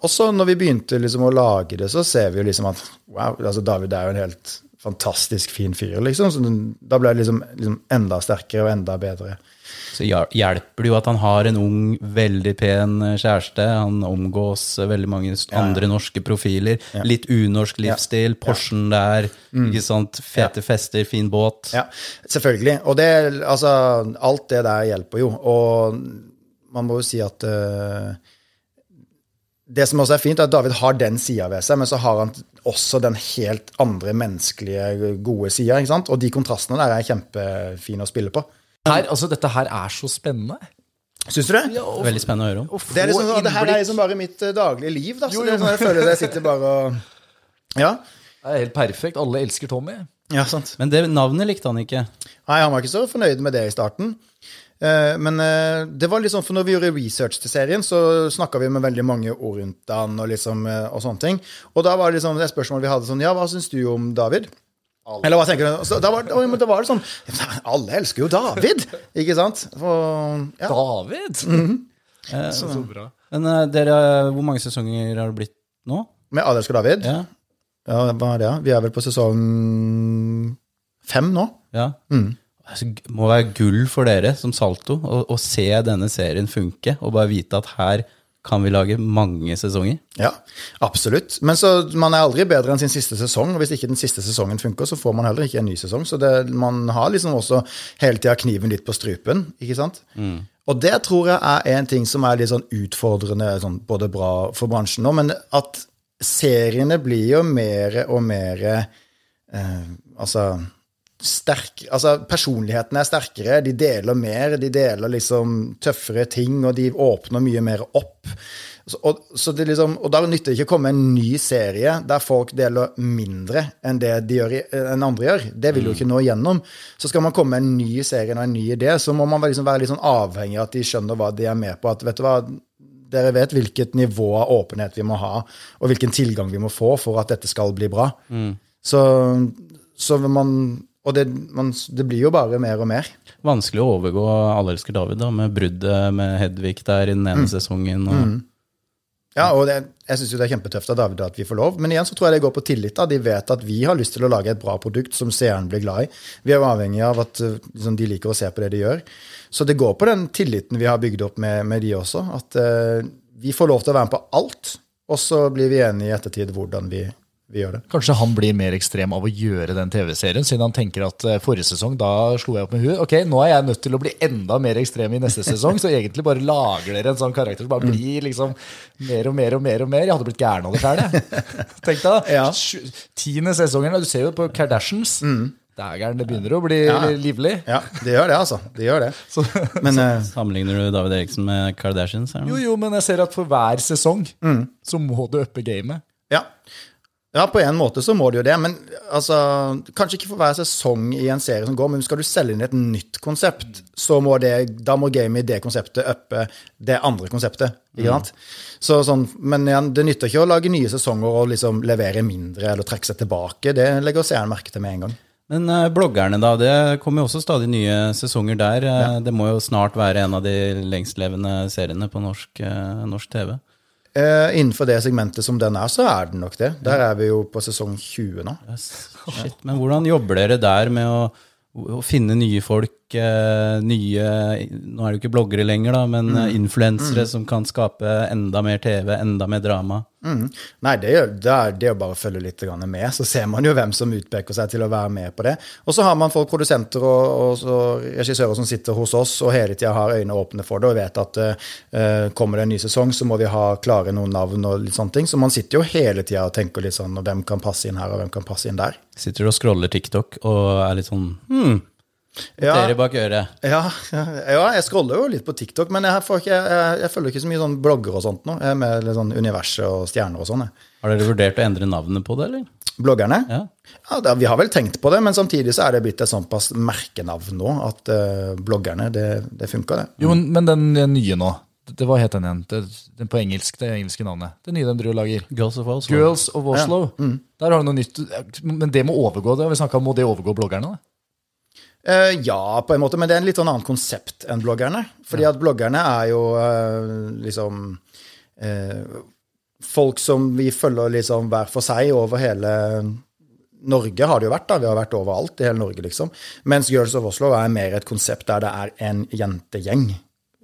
også når vi begynte liksom, å lage det, så ser vi jo liksom at wow, altså David er jo en helt fantastisk fin fyr. liksom. Så da ble det liksom, liksom enda sterkere og enda bedre. Så hjelper det jo at han har en ung, veldig pen eh, kjæreste. Han omgås eh, veldig mange andre andre norske profiler. Litt unorsk livsstil. Porschen der. ikke sant? Fete fester, fin båt. Ja, selvfølgelig. Og det, altså, alt det der hjelper jo. Og man må jo si at uh, Det som også er fint, er at David har den sida ved seg, men så har han også den helt andre menneskelige, gode sida. Og de kontrastene der er kjempefine å spille på. Her, altså, dette her er så spennende. Syns du det? Veldig spennende å høre om. Det, er liksom, sånn- det her er liksom bare mitt eh, daglige liv. Da. Så det er sånn jeg føler jeg sitter bare og Ja, Det er helt perfekt. Alle elsker Tommy. ja sant. Men det navnet likte han ikke. Nei, han var ikke så fornøyd med det i starten. Eh, Men eh, det var liksom, for når vi gjorde research til serien, så snakka vi med veldig mange ord rundt han og, liksom, og sånne ting. Og da var det liksom det spørsmålet vi hadde sånn Ja, hva syns du om David? Eller hva tenker du? Så da var, da, men da var det sånn Alle elsker jo David! Ikke sant? For, ja. David! Eh, Så bra. Men uh, dere, hvor mange sesonger har det blitt nå? Med Alle elsker David? Ja. Ja, hva er det? Vi er vel på sesong fem nå? ja. Mm. Det må være gull for dere som Salto å, å se denne serien funke, og bare vite at her kan vi lage mange sesonger. Ja, absolutt. Men så man er aldri bedre enn sin siste sesong. og Hvis ikke den siste sesongen funker, så får man heller ikke en ny sesong. Så det, man har liksom også hele tida kniven litt på strupen, ikke sant? Og det tror jeg er en ting som er litt sånn utfordrende, sånn både bra for bransjen nå, men at seriene blir jo mer og mer eh, Altså sterk, altså Personlighetene er sterkere, de deler mer, de deler liksom tøffere ting, og de åpner mye mer opp. Så, og, så det liksom, og da nytter det ikke å komme en ny serie der folk deler mindre enn det de gjør, enn andre gjør. Det vil jo ikke nå igjennom. Så skal man komme med en ny serie og en ny idé, så må man liksom være litt sånn avhengig av at de skjønner hva de er med på. At vet du hva, dere vet hvilket nivå av åpenhet vi må ha, og hvilken tilgang vi må få for at dette skal bli bra. Så, så man Og det, man, det blir jo bare mer og mer. Vanskelig å overgå Alle elsker David, da, med bruddet med Hedvig der i den ene sesongen. Og, Ja, og det, jeg syns det er kjempetøft av David at vi får lov, men igjen så tror jeg det går på tillit. da. De vet at vi har lyst til å lage et bra produkt som seeren blir glad i. Vi er jo avhengig av at uh, liksom, de liker å se på det de gjør. Så det går på den tilliten vi har bygd opp med, med de også. At uh, vi får lov til å være med på alt, og så blir vi enige i ettertid hvordan vi, vi gjør det. Kanskje han blir mer ekstrem av å gjøre den TV-serien, siden han tenker at eh, forrige sesong, da slo jeg opp med huet. Ok, nå er jeg nødt til å bli enda mer ekstrem i neste sesong, så egentlig bare lager dere en sånn karakter som bare blir liksom mer og mer og mer og mer. Jeg hadde blitt gæren av det sjøl, jeg. Tenk deg da. Ja. Tiende sesongen, du ser jo på Kardashians. Dægeren, det begynner å bli Ja. livlig. Ja, det gjør det, altså. Det gjør det. Så, Men uh, Sammenligner du David Eriksen med Kardashians? jo, jo, men jeg ser at for hver sesong så må du uppe gamet. ja. Ja, på en måte så må det jo det, men altså, kanskje ikke for hver sesong i en serie som går, men skal du selge inn et nytt konsept, så må det, da må gamet i det konseptet uppe det andre konseptet. ikke sant? Så sånn, Men igjen, det nytter ikke å lage nye sesonger og liksom levere mindre eller trekke seg tilbake. Det legger seeren merke til med en gang. Men eh, bloggerne, da. Det kommer jo også stadig nye sesonger der. Ja. Det må jo snart være en av de lengstlevende seriene på norsk, eh, norsk TV. Eh, innenfor det segmentet som den er, så er den nok det. Der er vi jo på sesong 20 nå. Yes. Shit. Men hvordan jobber dere der med å, å finne nye folk? Eh, Nye Nå er det jo ikke bloggere lenger, da, men mm. influensere som kan skape enda mer TV, enda mer drama. Mm. Nei, det er, det er det å bare følge litt med, så ser man jo hvem som utpeker seg til å være med på det. Og så har man folk, produsenter og, og så regissører som sitter hos oss og hele tida har øynene åpne for det og vet at uh, kommer det en ny sesong, så må vi ha klare noen navn og litt sånne ting. Så man sitter jo hele tida og tenker litt sånn og hvem kan passe inn her, og hvem kan passe inn der. Sitter og scroller TikTok og er litt sånn hmm, Ja. Dere bak øret. Ja, ja, jeg scroller jo litt på TikTok, men jeg, får ikke, jeg, jeg følger ikke så mye sånn blogger og sånt nå. Jeg er med litt sånn universet og stjerner og sånn. Har dere vurdert å endre navnet på det, eller? Bloggerne? Ja. Ja, da, Vi har vel tenkt på det, men samtidig så er det blitt et såpass merkenavn nå at uh, bloggerne, det, det funker, det. Jo, men, den nye nå, det, hva het den igjen? Det, den på engelsk, det engelske navnet. Det nye de driver og lager. Girls of Oslo. Girls of Oslo. Der har du noe nytt. Men det må overgå det. Vi snakket om, Må det overgå bloggerne? da? Eh, ja, på en måte, men det er en litt sånn annen konsept enn bloggerne. Fordi at bloggerne er jo eh, liksom eh, folk som vi følger liksom hver for seg over hele Norge har det jo vært, da. Vi har vært overalt i hele Norge, liksom. Mens Girls of Oslo er mer et konsept der det er en jentegjeng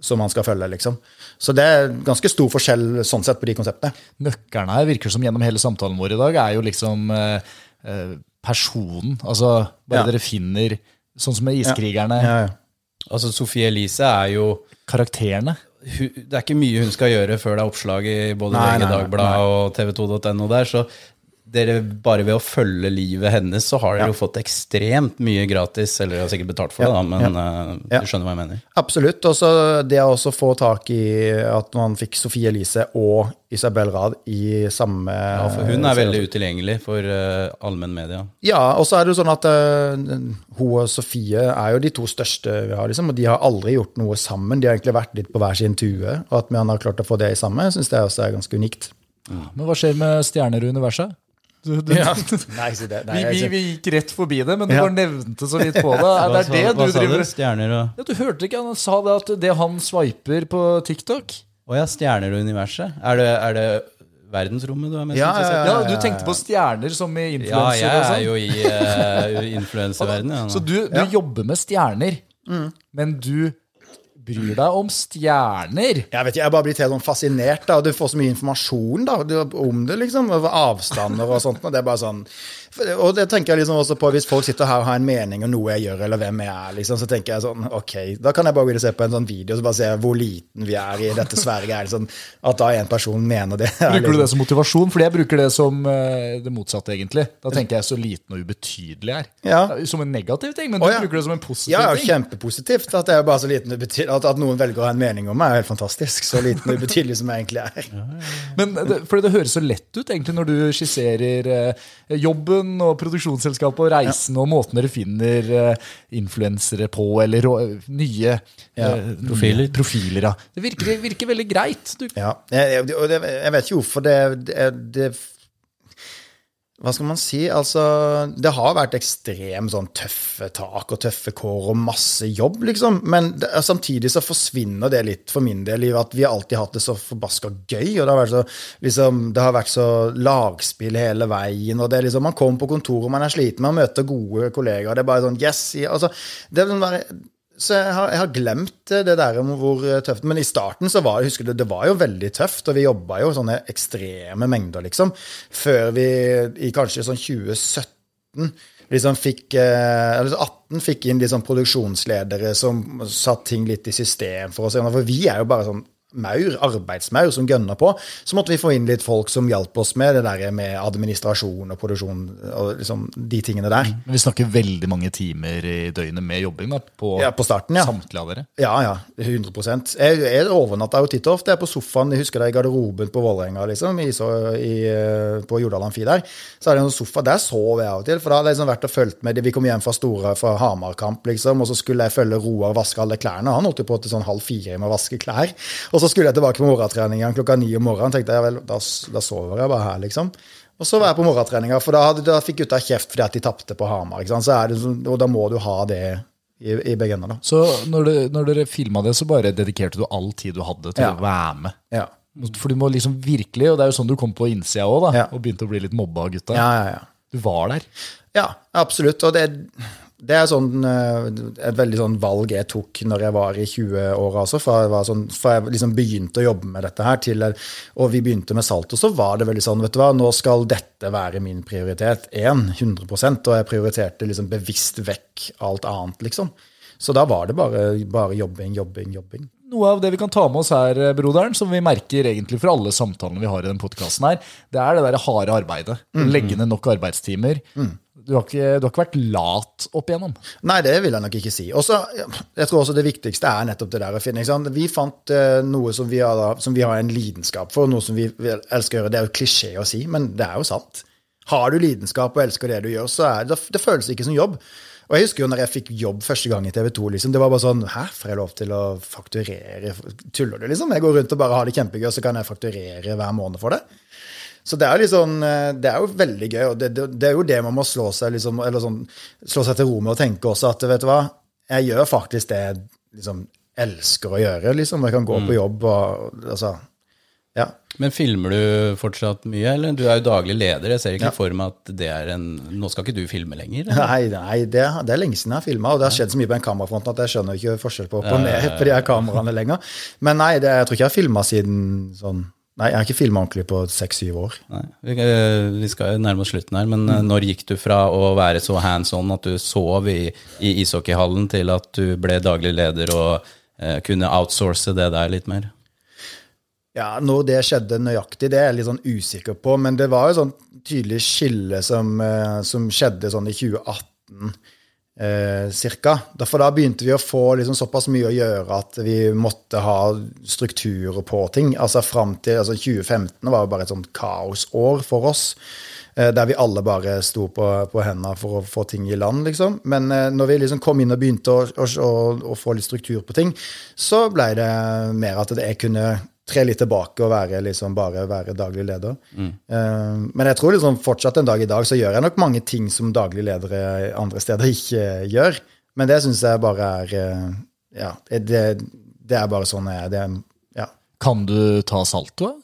som man skal følge, liksom. Så det er ganske stor forskjell sånn sett på de konseptene. Nøkkelen her virker som gjennom hele samtalen vår i dag, er jo liksom eh, eh, personen. Altså, bare Ja. dere finner Sånn som med Iskrigerne. Ja, ja. Altså, Sofie Elise er jo Karakterene. hun, Det er ikke mye hun skal gjøre før det er oppslag i både VG Dagbladet og tv2.no der, så dere, bare ved å følge livet hennes, så har dere jo fått ekstremt mye gratis. Eller dere har sikkert betalt for det, da, men ja, uh, du skjønner hva jeg mener. Absolutt. Og så det å også få tak i at man fikk Sofie Elise og Isabel Rad i samme Ja, for hun er veldig utilgjengelig for uh, allmenn media. Ja, og så er det jo sånn at uh, hun og Sofie er jo de to største vi har, liksom, og de har aldri gjort noe sammen. De har egentlig vært litt på hver sin tue, og at vi har klart å få det i samme, syns jeg også er ganske unikt. Men hva skjer med stjerner i universet? Du, du, Nei, si det. Nei, vi, vi, vi gikk rett forbi det, men du Ja. bare nevnte så vidt på det. Er det er det hva du sa driver du? Stjerner og ja, Du hørte ikke han sa det at det han swiper på TikTok Å ja, stjerner og universet. Er det, er det verdensrommet du er mest Ja, ja, interessert i? Ja, du tenkte på stjerner som i Ja, jeg er sånn. jo i uh, influenserverdenen. Ja, Så du, du jobber med stjerner, men du bryr deg om stjerner. Jeg vet ikke, jeg bare blitt helt sånn fascinert. da, Du får så mye informasjon da, om det, liksom, avstander og sånt. og det er bare sånn, Og det tenker jeg liksom også på Hvis folk sitter her og har en mening om noe jeg gjør, eller hvem jeg er, liksom, så tenker jeg sånn Ok, da kan jeg bare gå inn og se på en sånn video så bare se hvor liten vi er i dette sverget. Sånn, at da en person mener det. er Bruker du liksom- det som motivasjon? Fordi jeg bruker det som eh, det motsatte, egentlig. Da tenker jeg så liten og ubetydelig jeg er. Ja. Som en negativ ting, men du du ja. bruker det som en positiv Ja, ting. kjempepositivt. At jeg er bare så liten og ubetydelig. At, at noen velger å ha en mening om meg, er helt fantastisk. Så liten og ubetydelig som jeg egentlig er. Men det, fordi det høres så lett ut egentlig når du skisserer eh, jobben og produksjonsselskapet og reisen og måten dere finner uh, influensere på, eller uh, nye eh, profiler. profiler ja. Det virker, virker veldig greit. Du, Ja, jeg, jeg, jeg vet ikke hvorfor det, det, det Hva skal man si? Altså, det har vært ekstremt sånn tøffe tak og tøffe kår og masse jobb, liksom. Men det, samtidig så forsvinner det litt for min del i at vi har alltid hatt det så forbaska gøy. Og det har vært så, liksom, det har vært så lagspill hele veien. og det er liksom, Man kommer på kontoret, man er sliten, man møter gode kollegaer. Det er bare sånn Yes! Altså, det er sånn bare, så jeg har, jeg har glemt det der om hvor tøft Men i starten så var, husker du, det var jo veldig tøft, og vi jobba jo sånne ekstreme mengder, liksom. Før vi i kanskje sånn 2017 liksom fikk eh, eller så 18 fikk inn liksom produksjonsledere som satte ting litt i system for oss. For vi er jo bare sånn maur, arbeidsmaur som gønner på. Så måtte vi få inn litt folk som hjalp oss med det der med administrasjon og produksjon og liksom de tingene der. Men vi snakker veldig mange timer i døgnet med jobbing da, på, Ja, på starten, ja. samtlige av dere. Ja, ja. 100 Jeg, jeg overnatta jo titt og ofte. Jeg er på sofaen jeg husker det i garderoben på Vålerenga, liksom, i, så, i, eh, på Jordal Amfi der. Så er det en sofa. Der sov jeg av og til. For da hadde jeg liksom vært og fulgt med. Vi kom hjem fra store fra Hamar-kamp, liksom, og så skulle jeg følge Roar vaske alle klærne. Han holdt jo på til sånn halv fire med å vaske klær. Og så skulle jeg tilbake på morgentreninga klokka ni om morgenen. tenkte jeg, vel, da, da sover jeg bare her, liksom. Og så var jeg på morgentreninga, for da, hadde- da fikk gutta kjeft fordi at de tapte på Hamar. ikke sant? Så det, sånn- og da må du ha det i, i begge ender, da. Så når, du, når dere filma det, så bare dedikerte du all tid du hadde til Ja. å være med. Ja. For du må liksom virkelig, og det er jo sånn du kom på innsida òg, Ja. og begynte å bli litt mobba av gutta. Ja, ja, ja. Du var der. Ja, absolutt. Og det, det er sånn, eh, et veldig sånn valg jeg tok når jeg var i 20-åra også. Fra jeg, var sånn, fra jeg liksom begynte å jobbe med dette her, til, og vi begynte med Salto, så var det veldig sånn vet du hva, Nå skal dette være min prioritet. Én, 100% Og jeg prioriterte liksom bevisst vekk alt annet, liksom. Så da var det bare, bare jobbing, jobbing, jobbing. Noe av det vi kan ta med oss her, eh, broderen, som vi merker egentlig fra alle samtalene vi har i den podkasten her, det er det der harde arbeidet. Mm. Legge ned nok arbeidstimer. Du, har ikke, du har ikke vært lat opp igjennom. Nei, det vil jeg nok ikke si. Også, jeg tror også det viktigste er nettopp det der å finne. Vi fant uh, noe som vi, har, som vi har en lidenskap for, noe som vi elsker å gjøre. Det er jo klisjé å si, men det er jo sant. Har du lidenskap og elsker det du gjør, så er det, det føles ikke som jobb. Og jeg husker jo når jeg fikk jobb første gang i TV 2, liksom, det var bare sånn Hæ, får jeg lov til å fakturere? Tuller du, liksom? Jeg går rundt og bare har det kjempegøy, og så kan jeg fakturere hver måned for det. Så det er, liksom, det er jo veldig gøy, og det, det, det er jo det man må slå seg, liksom, eller sånn, slå seg til ro med og tenke også, at vet du hva, jeg gjør faktisk det jeg liksom, elsker å gjøre. liksom, Jeg kan gå på jobb og altså, ja. Men filmer du fortsatt mye, eller? Du er jo daglig leder. Jeg ser ikke for meg at det er en Nå skal ikke du filme lenger? eller? Nei, nei det, det er lenge siden jeg har filma, og det har skjedd så mye på den kamerafronten at jeg skjønner ikke forskjell på, på, ned, på de her kameraene lenger. Men nei, det, jeg tror ikke jeg har filma siden sånn Nei, jeg har ikke filma ordentlig på seks-syv år. Nei. Vi, eh, skal nærme oss slutten her, men mm. når gikk du fra å være så hands on at du sov i, i ishockeyhallen, til at du ble daglig leder og eh, kunne outsource det der litt mer? Ja, Når det skjedde nøyaktig, det er jeg litt sånn usikker på. Men det var jo sånn tydelig skille som, eh, som skjedde sånn i 2018 eh, cirka. Derfor For da begynte vi å få liksom såpass mye å gjøre at vi måtte ha strukturer på ting. Altså fram til altså 2015 var jo bare et sånt kaosår for oss. eh, Der vi alle bare sto på, på hendene for å få ting i land, liksom. Men eh, når vi liksom kom inn og begynte å, å, å få litt struktur på ting, så ble det mer at jeg kunne tre litt tilbake og være liksom bare være daglig leder. Eh, men jeg tror liksom fortsatt en dag i dag så gjør jeg nok mange ting som daglig ledere andre steder ikke gjør. Men det syns jeg bare er eh, Ja, det, det er bare sånn jeg er. Det er ja. Kan du ta salto?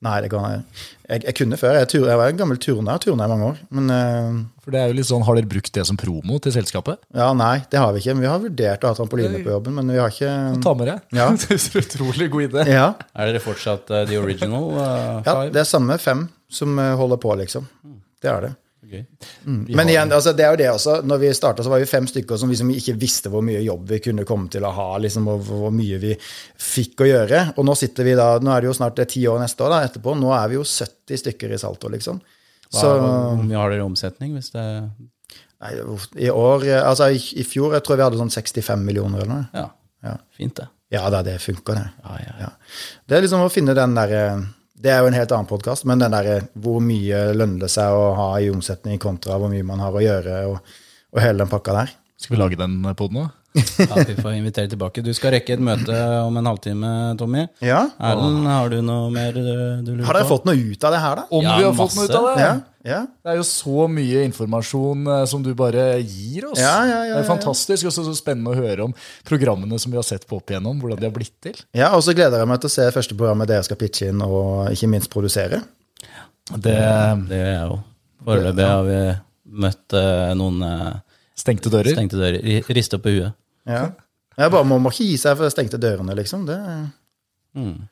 Nei, det kan jeg. Jeg, jeg kunne før. Jeg, tur, jeg var en gammel turner. Turna i mange år. Men uh, For det er jo litt sånn, Har dere brukt det som promo til selskapet? ja, nei, det har vi ikke. Men vi har vurdert å ha trampoline på jobben, men vi har ikke Ta med det. Ja. det er utrolig god idé. Ja, Er dere fortsatt uh, the original? Uh, ja det er samme fem som eh, holder på, liksom. Det er det. Gøy. Men igjen, altså, det er jo det også. Når vi starta, så var vi fem stykker som liksom ikke visste hvor mye jobb vi kunne komme til å ha, liksom, og hvor mye vi fikk å gjøre. Og nå sitter vi da, nå er det jo snart ti år neste år da, etterpå. Nå er vi jo 70 stykker i Salto, liksom. Hva, Så hvor mye har dere i omsetning? Hvis det nei, i år Altså i, i fjor jeg tror vi hadde sånn 65 millioner eller noe. Ja, Ja. fint det. Ja det funker, det. Ja, ja, ja. Ja. Det er liksom å finne den derre Det er jo en helt annen podkast, men den derre hvor mye lønner det seg å ha i omsetning kontra hvor mye man har å gjøre, og, og hele den pakka der. Skal vi lage den på den nå? ja, vi får invitere tilbake. Du skal rekke et møte om en halvtime, Tommy. Ja. Erlend, har du noe mer du du lurer Har dere på? fått noe ut av det her, da? Om Ja, vi har fått noe ut av det? Ja. Ja. Det er jo så mye informasjon eh, som du bare gir oss. Ja, ja, ja, det er fantastisk og så så spennende å høre om programmene som vi har sett på opp igjennom, hvordan de har blitt til. Ja, og så gleder jeg meg til å se første programmet dere skal pitche inn, og ikke minst produsere. Det Det gjør jeg jo. Foreløpig har vi møtt eh, noen eh, stengte dører. stengte dører. Ri- Riste opp på huet. Ja. Jeg bare må, må ikke gi seg for stengte dørene, liksom. Det, Mm.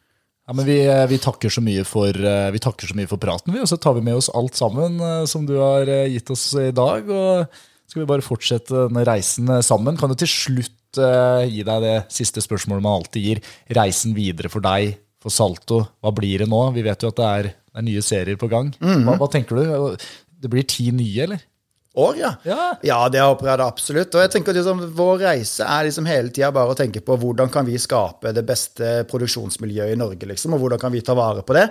Ja, men vi, eh, vi, takker så mye for, eh, vi takker så mye for praten, vi, og så tar vi med oss alt sammen eh, som du har gitt oss i dag. Og skal vi bare fortsette denne reisen sammen. Kan du til slutt gi deg det siste spørsmålet man alltid gir? Reisen videre for deg, for Salto. Hva blir det nå? Vi vet jo at det er, det er nye serier på gang. hva, hva tenker du? Det blir ti nye, eller? År, ja. Ja. Ja, det jeg det, absolutt. Og jeg tenker at liksom, Vår reise er liksom hele tida bare å tenke på hvordan kan vi skape det beste produksjonsmiljøet i Norge, liksom, og hvordan kan vi ta vare på det.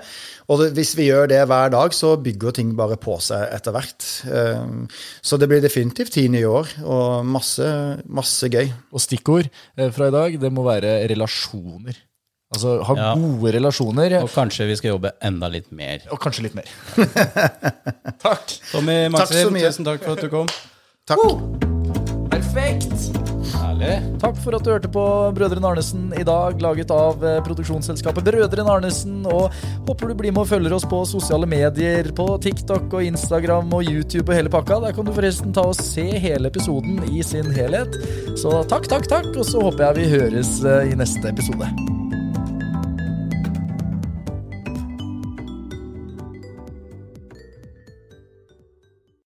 Og hvis vi gjør det hver dag, så bygger ting bare på seg etter hvert. Um, Så det blir definitivt ti nye år, og masse, masse gøy. Og stikkord eh, fra i dag, det må være relasjoner. Altså ha Ja. gode relasjoner, Og kanskje vi skal jobbe enda litt mer. og kanskje litt mer. Takk. Tommy Takk Maxim, mye. tusen takk for at du kom. Takk. Perfekt. Herlig. Takk for at du hørte på Brødrene Arnesen i dag, laget av eh, produksjonsselskapet Brødrene Arnesen. Og håper du blir med og følger oss på sosiale medier, på TikTok og Instagram og YouTube og hele pakka. Der kan du forresten ta og se hele episoden i sin helhet. Så takk, takk, takk, og så håper jeg vi høres eh, i neste episode.